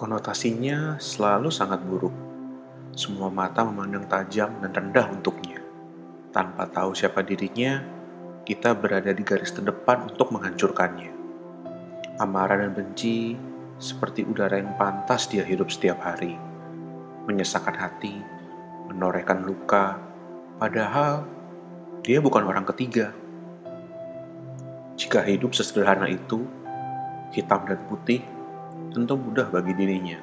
Konotasinya selalu sangat buruk. Semua mata memandang tajam dan rendah untuknya. Tanpa tahu siapa dirinya, kita berada di garis terdepan untuk menghancurkannya. Amarah dan benci seperti udara yang pantas dia hidup setiap hari. Menyesakan hati, menorehkan luka, padahal dia bukan orang ketiga. Jika hidup sesederhana itu, hitam dan putih, tentu mudah bagi dirinya.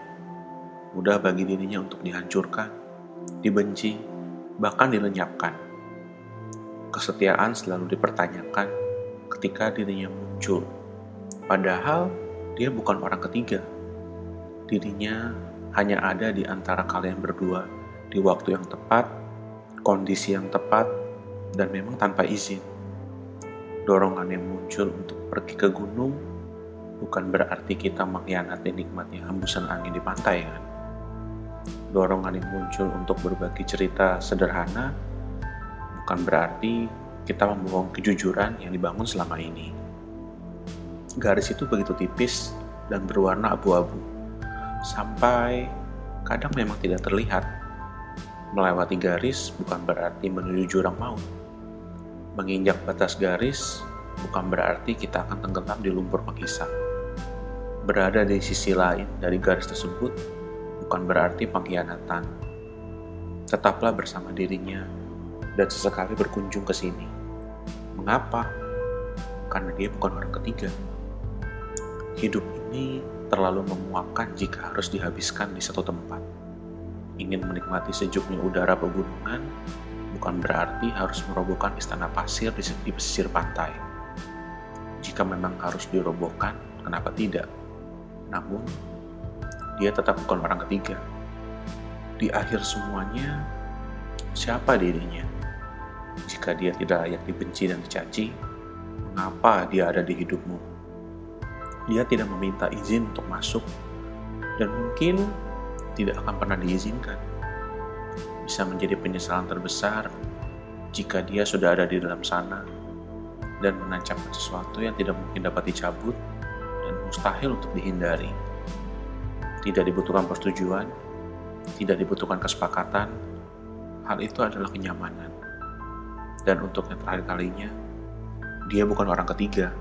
Mudah bagi dirinya untuk dihancurkan, dibenci, bahkan dilenyapkan. Kesetiaan selalu dipertanyakan ketika dirinya muncul. Padahal dia bukan orang ketiga. Dirinya hanya ada di antara kalian berdua di waktu yang tepat, kondisi yang tepat, dan memang tanpa izin. Dorongan yang muncul untuk pergi ke gunung bukan berarti kita mengkhianati nikmatnya hembusan angin di pantai kan. Dorongan yang muncul untuk berbagi cerita sederhana bukan berarti kita membohong kejujuran yang dibangun selama ini. Garis itu begitu tipis dan berwarna abu-abu, sampai kadang memang tidak terlihat. Melewati garis bukan berarti menuju jurang maut. Menginjak batas garis bukan berarti kita akan tenggelam di lumpur penghisap berada di sisi lain dari garis tersebut bukan berarti pengkhianatan. Tetaplah bersama dirinya dan sesekali berkunjung ke sini. Mengapa? Karena dia bukan orang ketiga. Hidup ini terlalu memuakkan jika harus dihabiskan di satu tempat. Ingin menikmati sejuknya udara pegunungan bukan berarti harus merobohkan istana pasir di pesisir pantai. Jika memang harus dirobohkan, kenapa tidak? Namun, dia tetap bukan orang ketiga. Di akhir semuanya, siapa dirinya? Jika dia tidak layak dibenci dan dicaci, mengapa dia ada di hidupmu? Dia tidak meminta izin untuk masuk, dan mungkin tidak akan pernah diizinkan. Bisa menjadi penyesalan terbesar jika dia sudah ada di dalam sana dan menancapkan sesuatu yang tidak mungkin dapat dicabut mustahil untuk dihindari. Tidak dibutuhkan persetujuan, tidak dibutuhkan kesepakatan, hal itu adalah kenyamanan. Dan untuk yang terakhir kalinya, dia bukan orang ketiga,